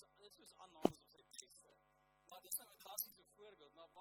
soos dit soos aannames wat hy teste. Maar dis nou 'n klassieke voorbeeld, maar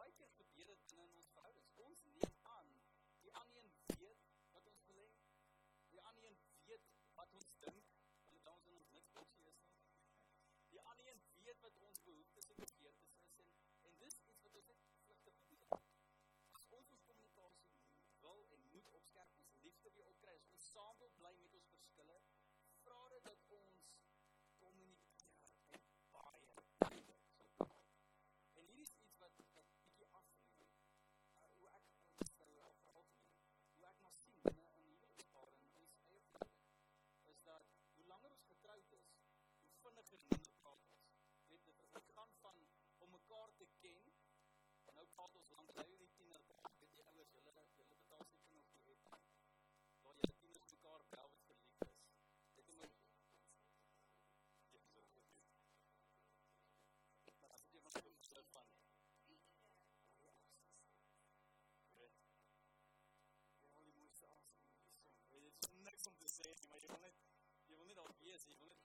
follows along the live in the package അവർ ചില ചില താമസിക്കുന്ന ലോയത്തിന് സ്റ്റുക്കാർ കാവത്തിൽ ലീക്കേഴ്സ് ഇതിന് Fun. Ég fann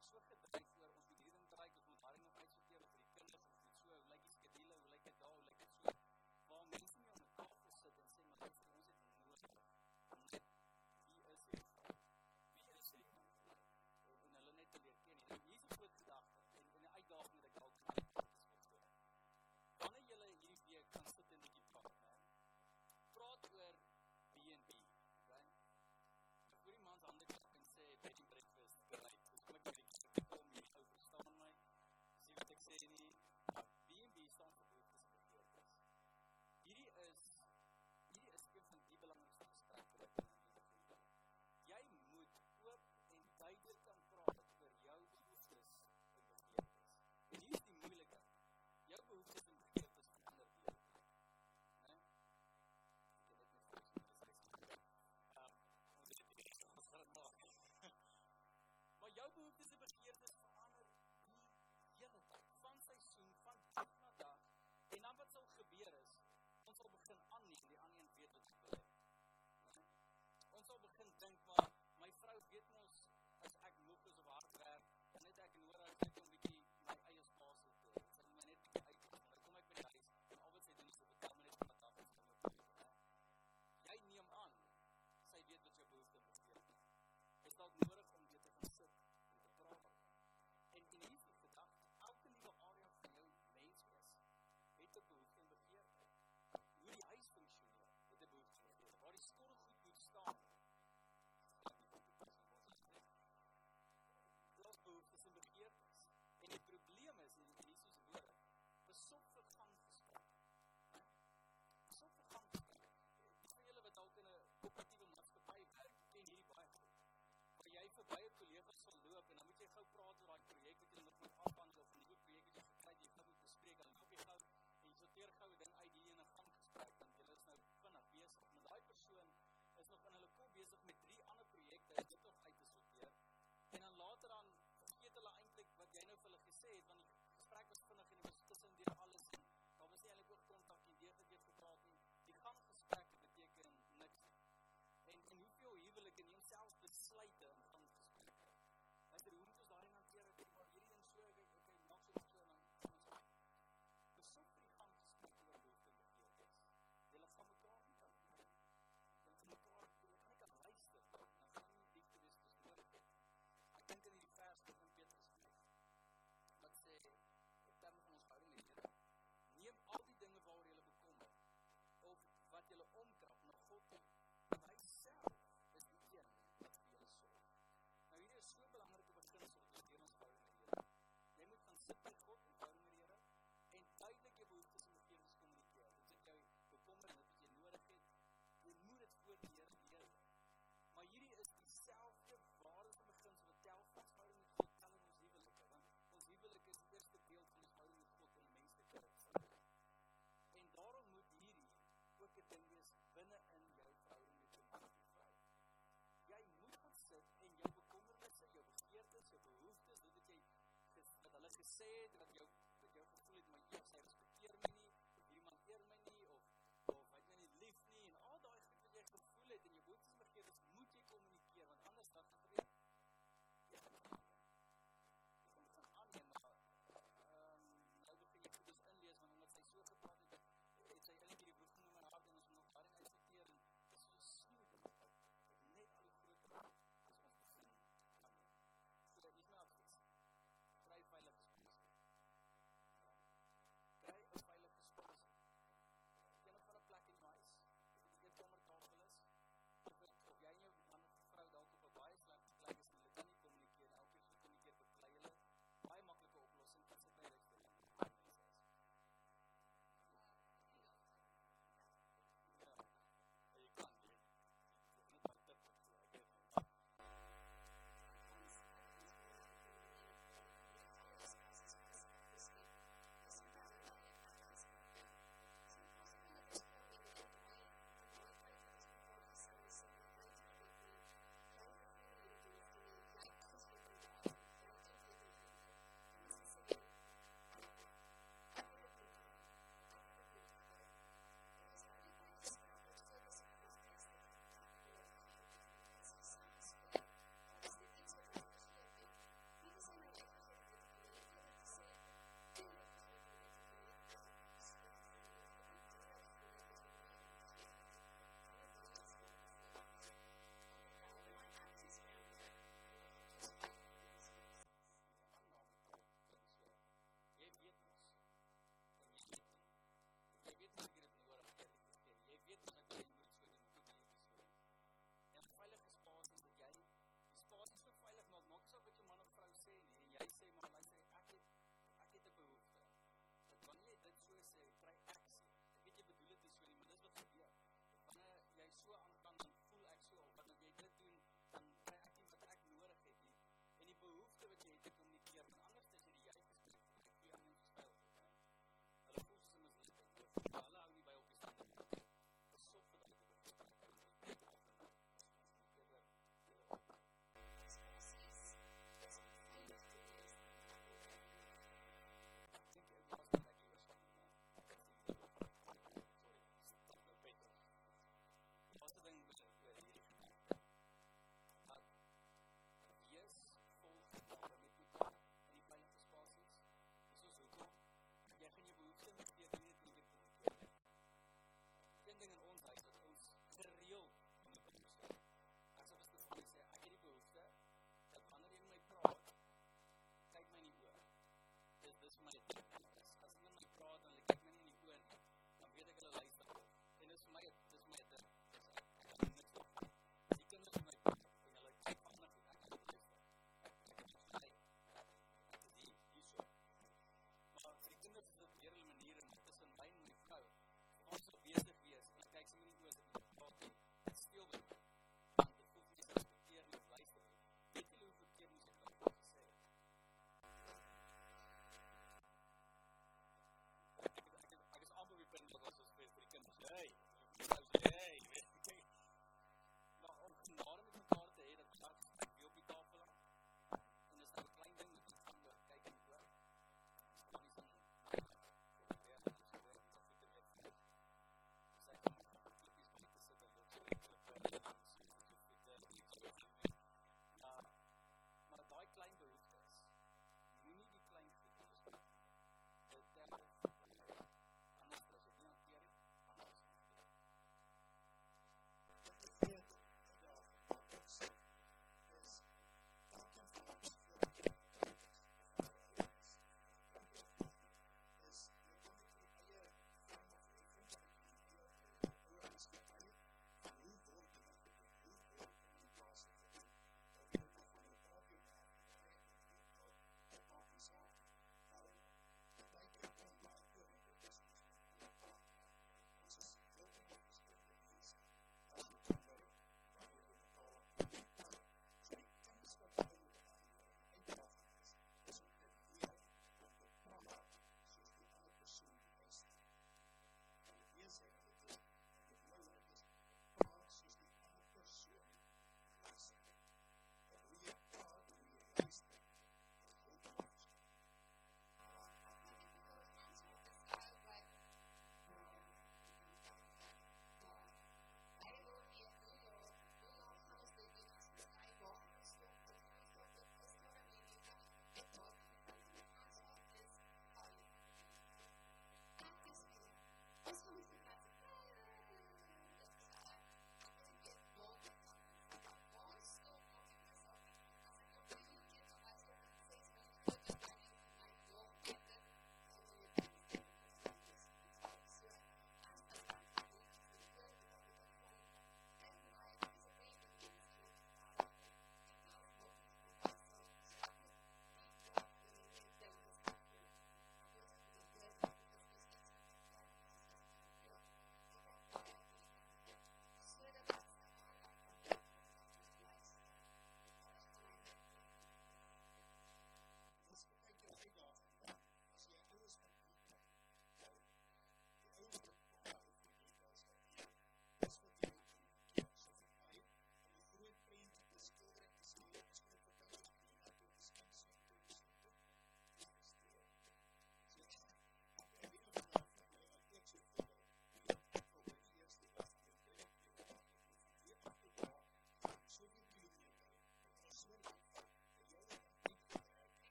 Look at that. said, that you, that you fulfilled my yes, I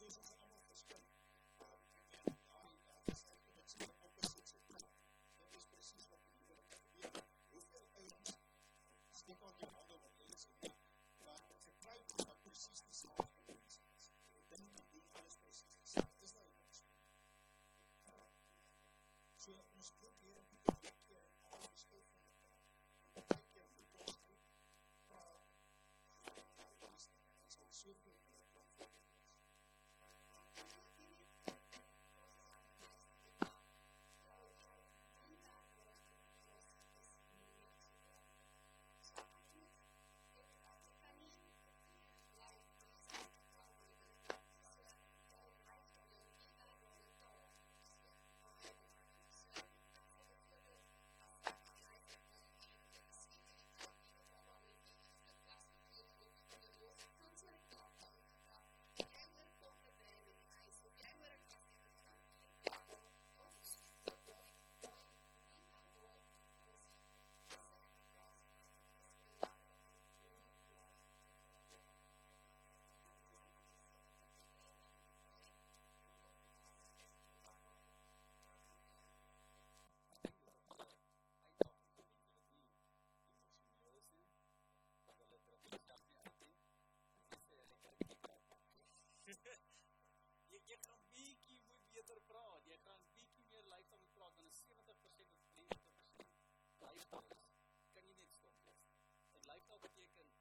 Jesus. jy kan bietjie moet beter praat. Jy kan bietjie meer lyding praat want 70% of 90% lyding is kan jy net stom wees. En lyding beteken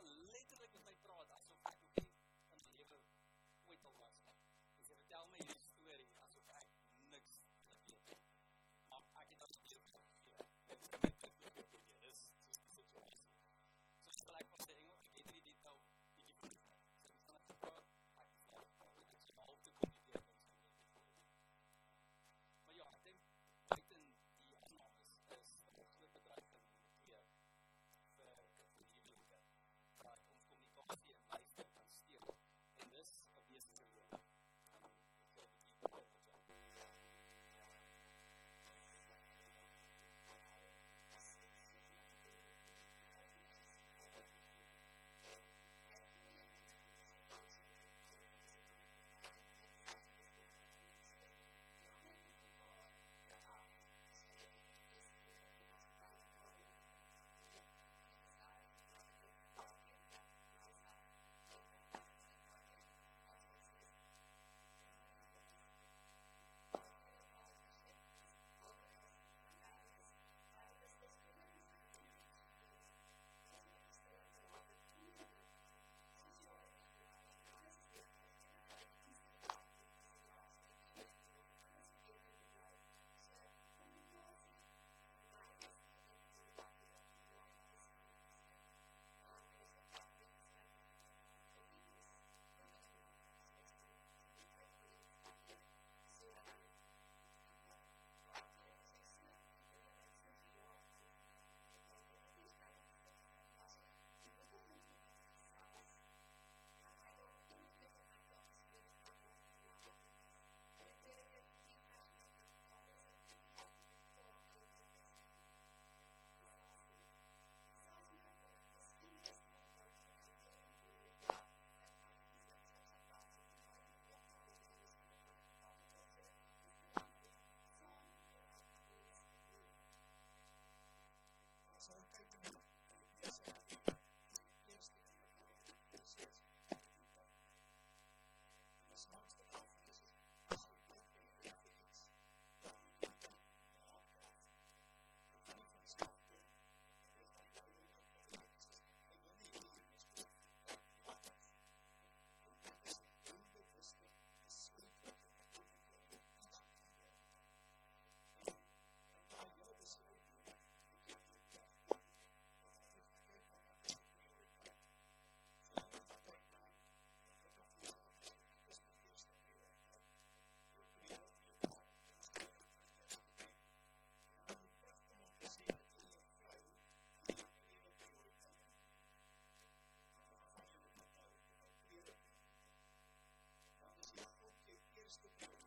believe is the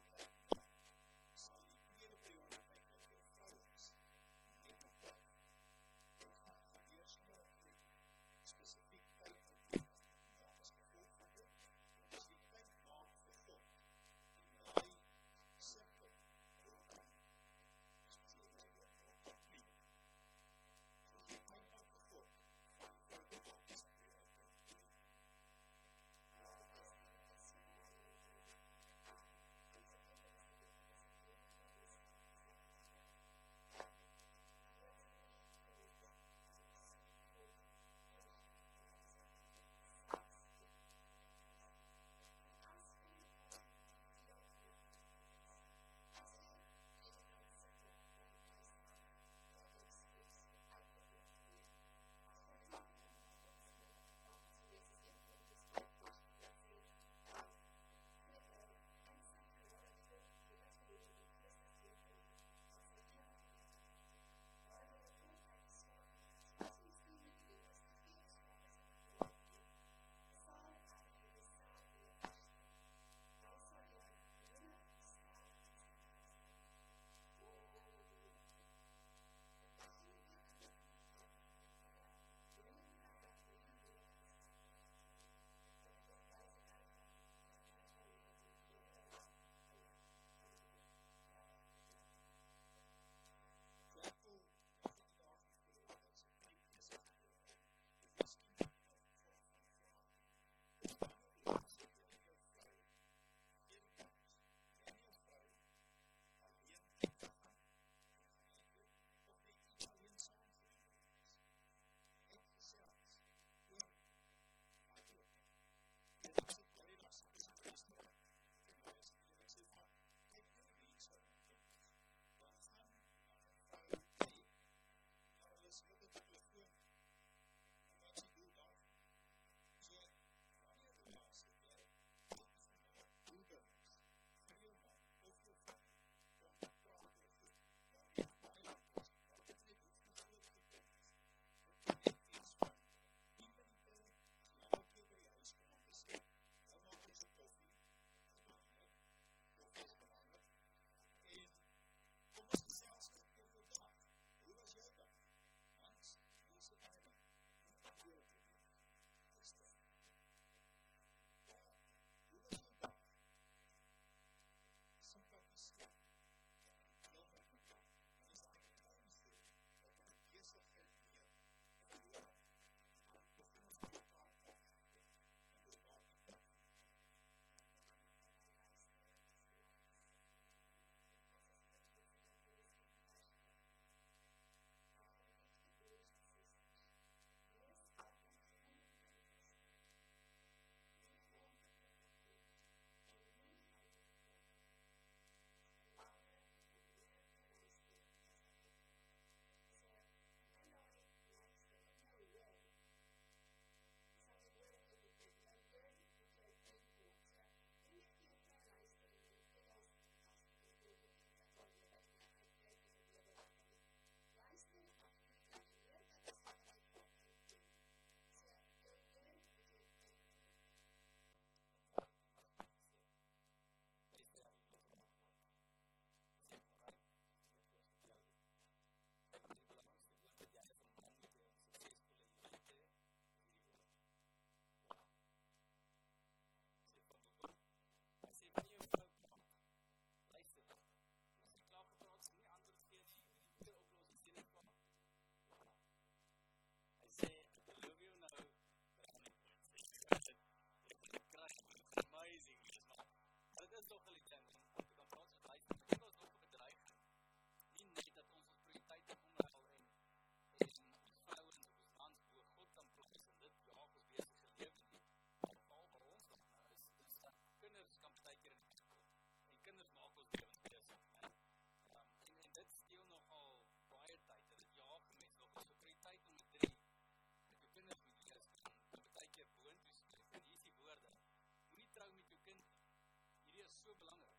so belangrik.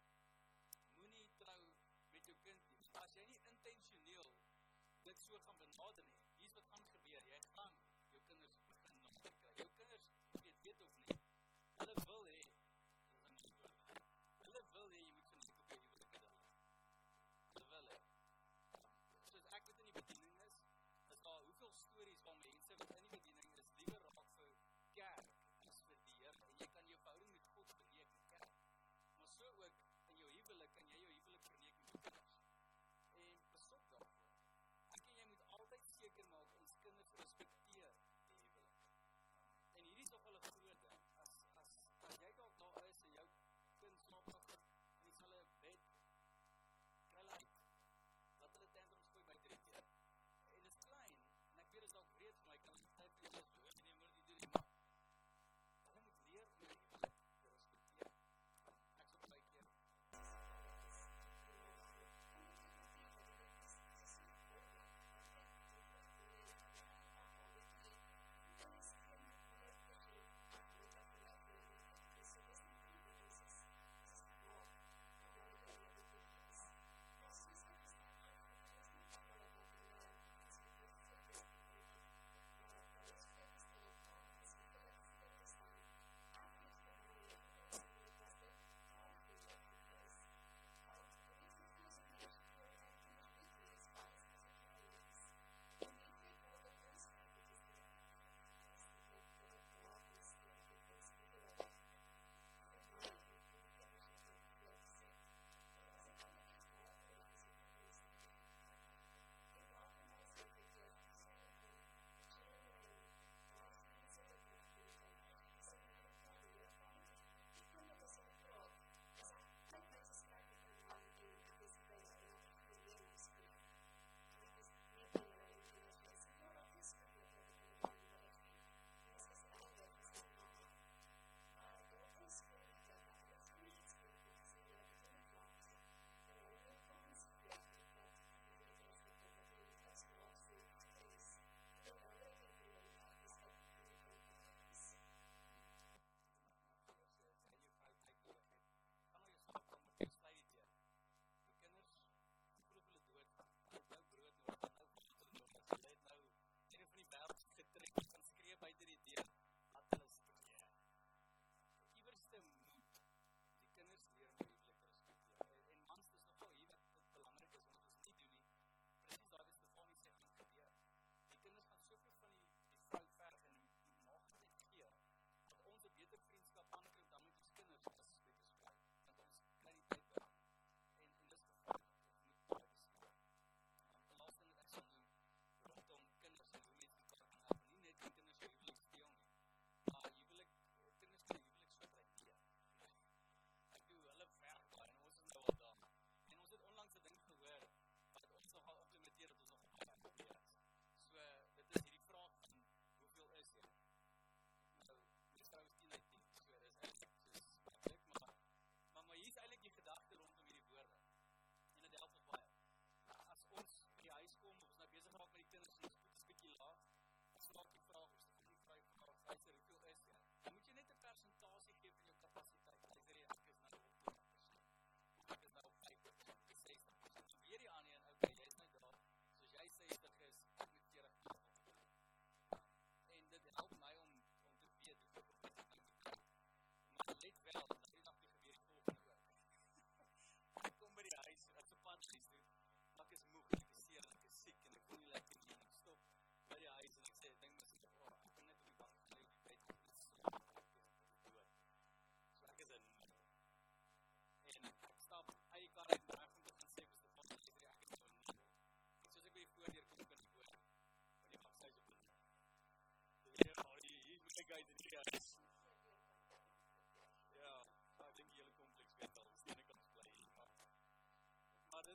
Moenie trou met jou kind nie. As jy nie intentioneel dit so gaan benader nie,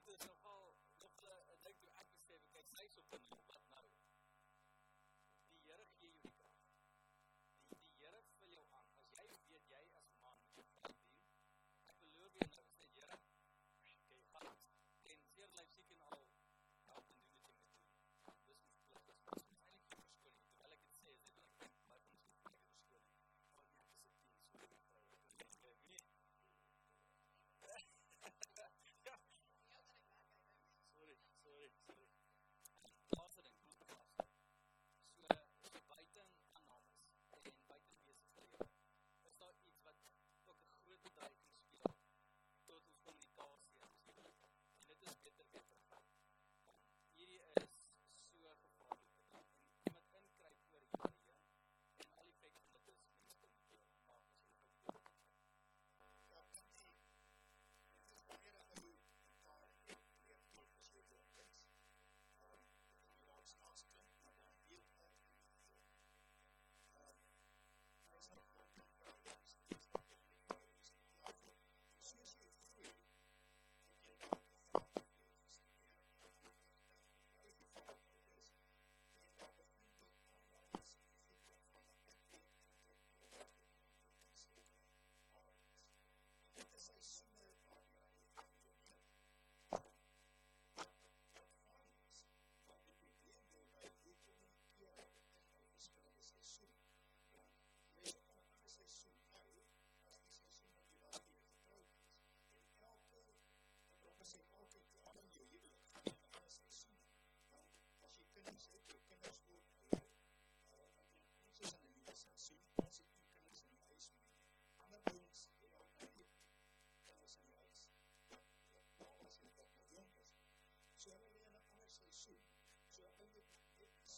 baptism place.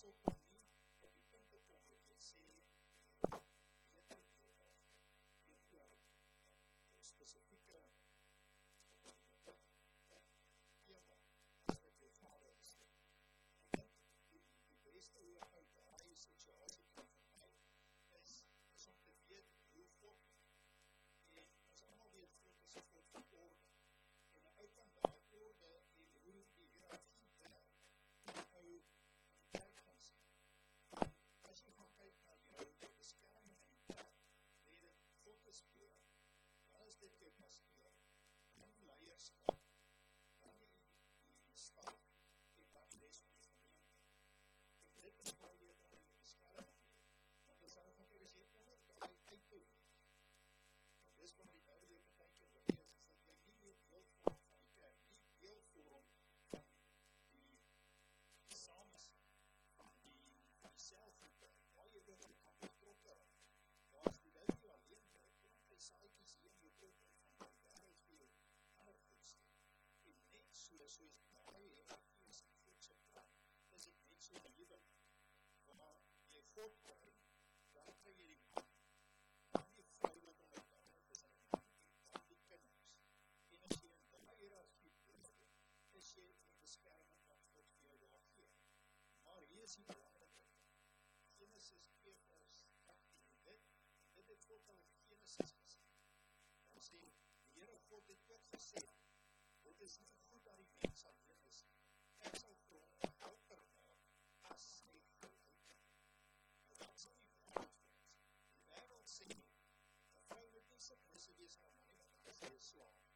worship Gastgeber. Da ist der Gastgeber. Dann leierst du. Dann die Stadt, die Partei ist nicht mehr. Die dritte Reihe saadjies in jou kind en daar is jou ergens. En net so soos baie hierargies in God se plan, is dit net so die lewe waar jy God kry, daar kry jy die man, dan die vrou wat aan mekaar is en dan die kinders. En as jy in daai hierargie bly, is jy in beskerming van God vir jou daar gee. Maar hier is die sê, dit is nie goed dat die mens sal leef is. Ek sal vir hom helper word as hy goed is. Dat sê die wêreld. Die wêreld sê, 'n vrou moet nie se presies wees aan 'n man, dit is 'n slaaf.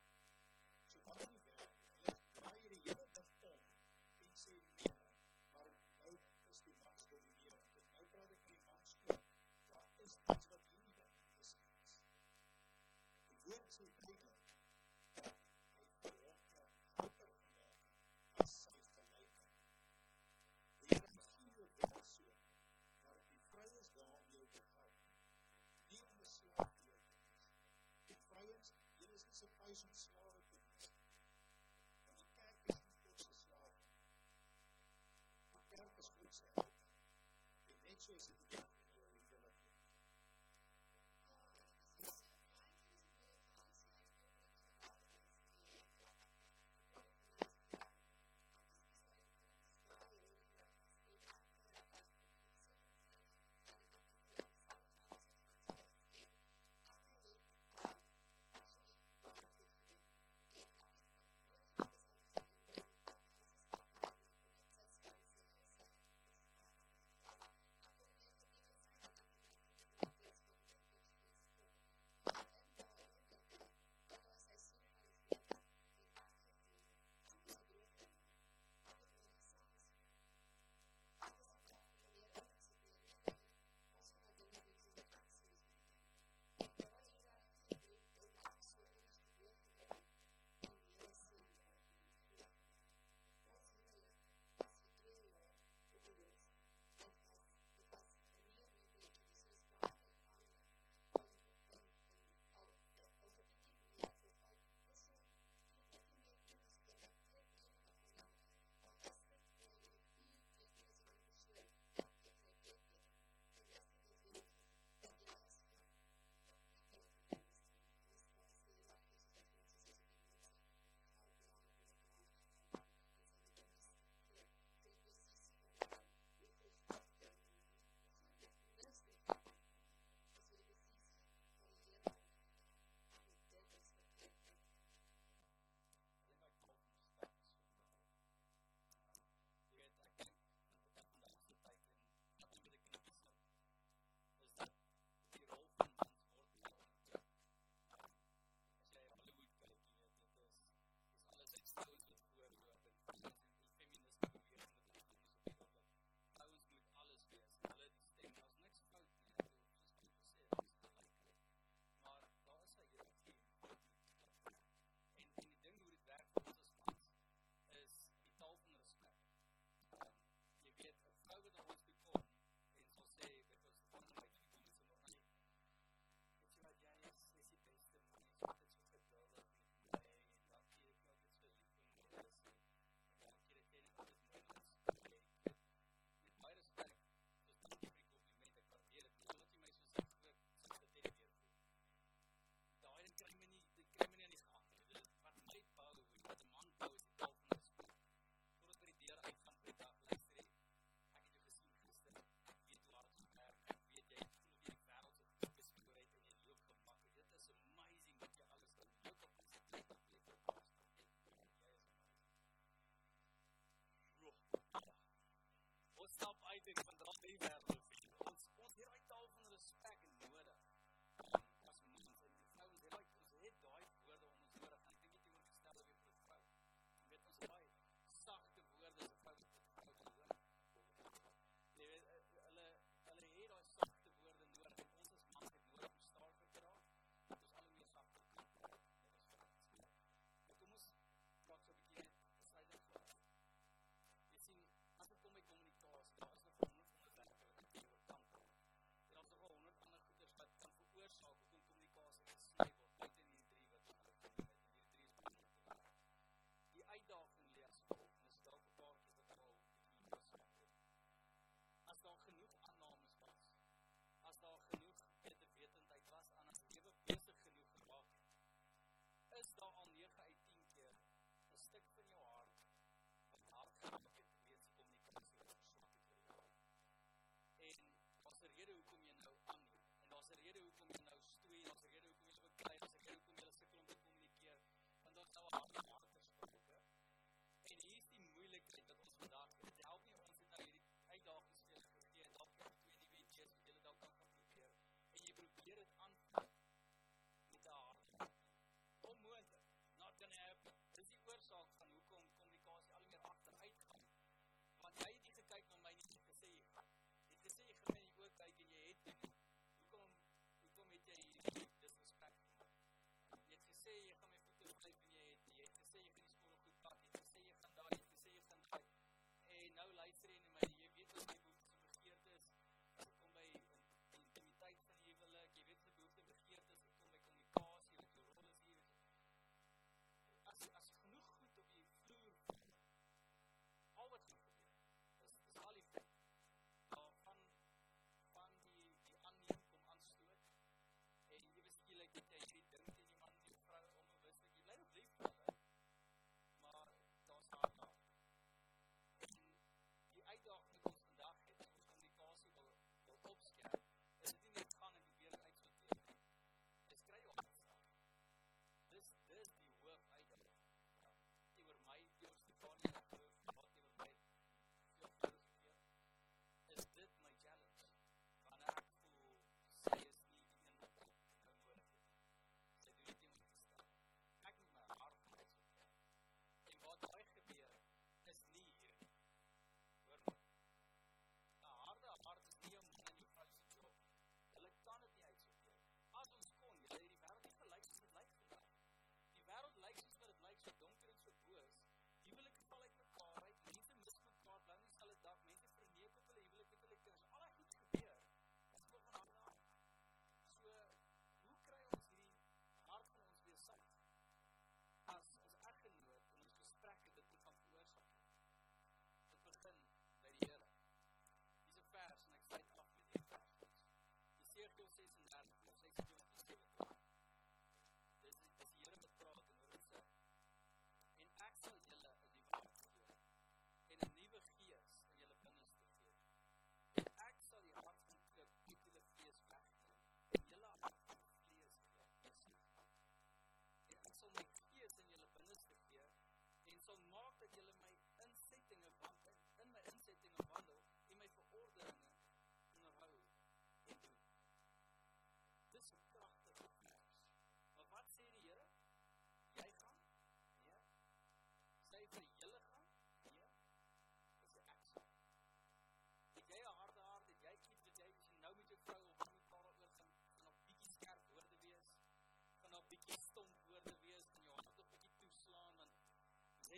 always in slow things. Can't be too slow. You can't be too slow. It makes you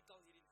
étant il est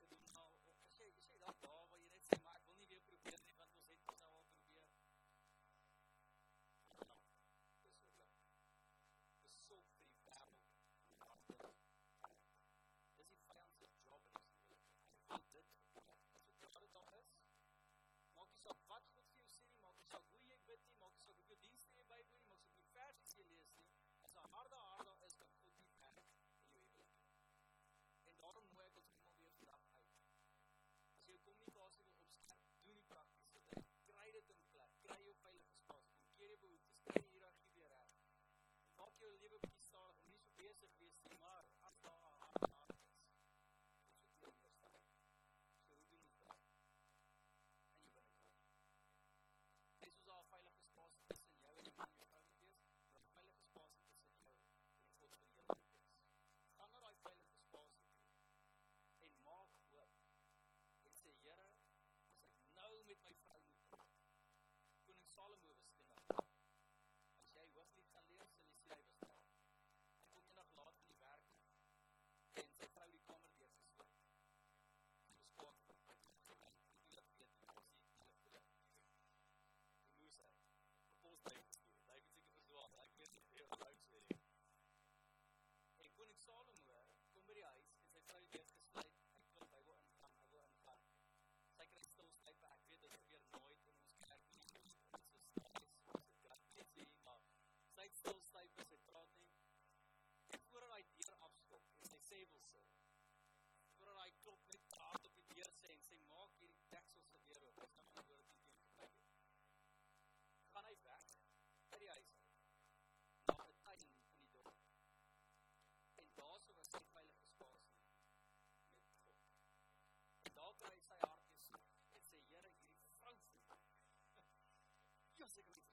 physically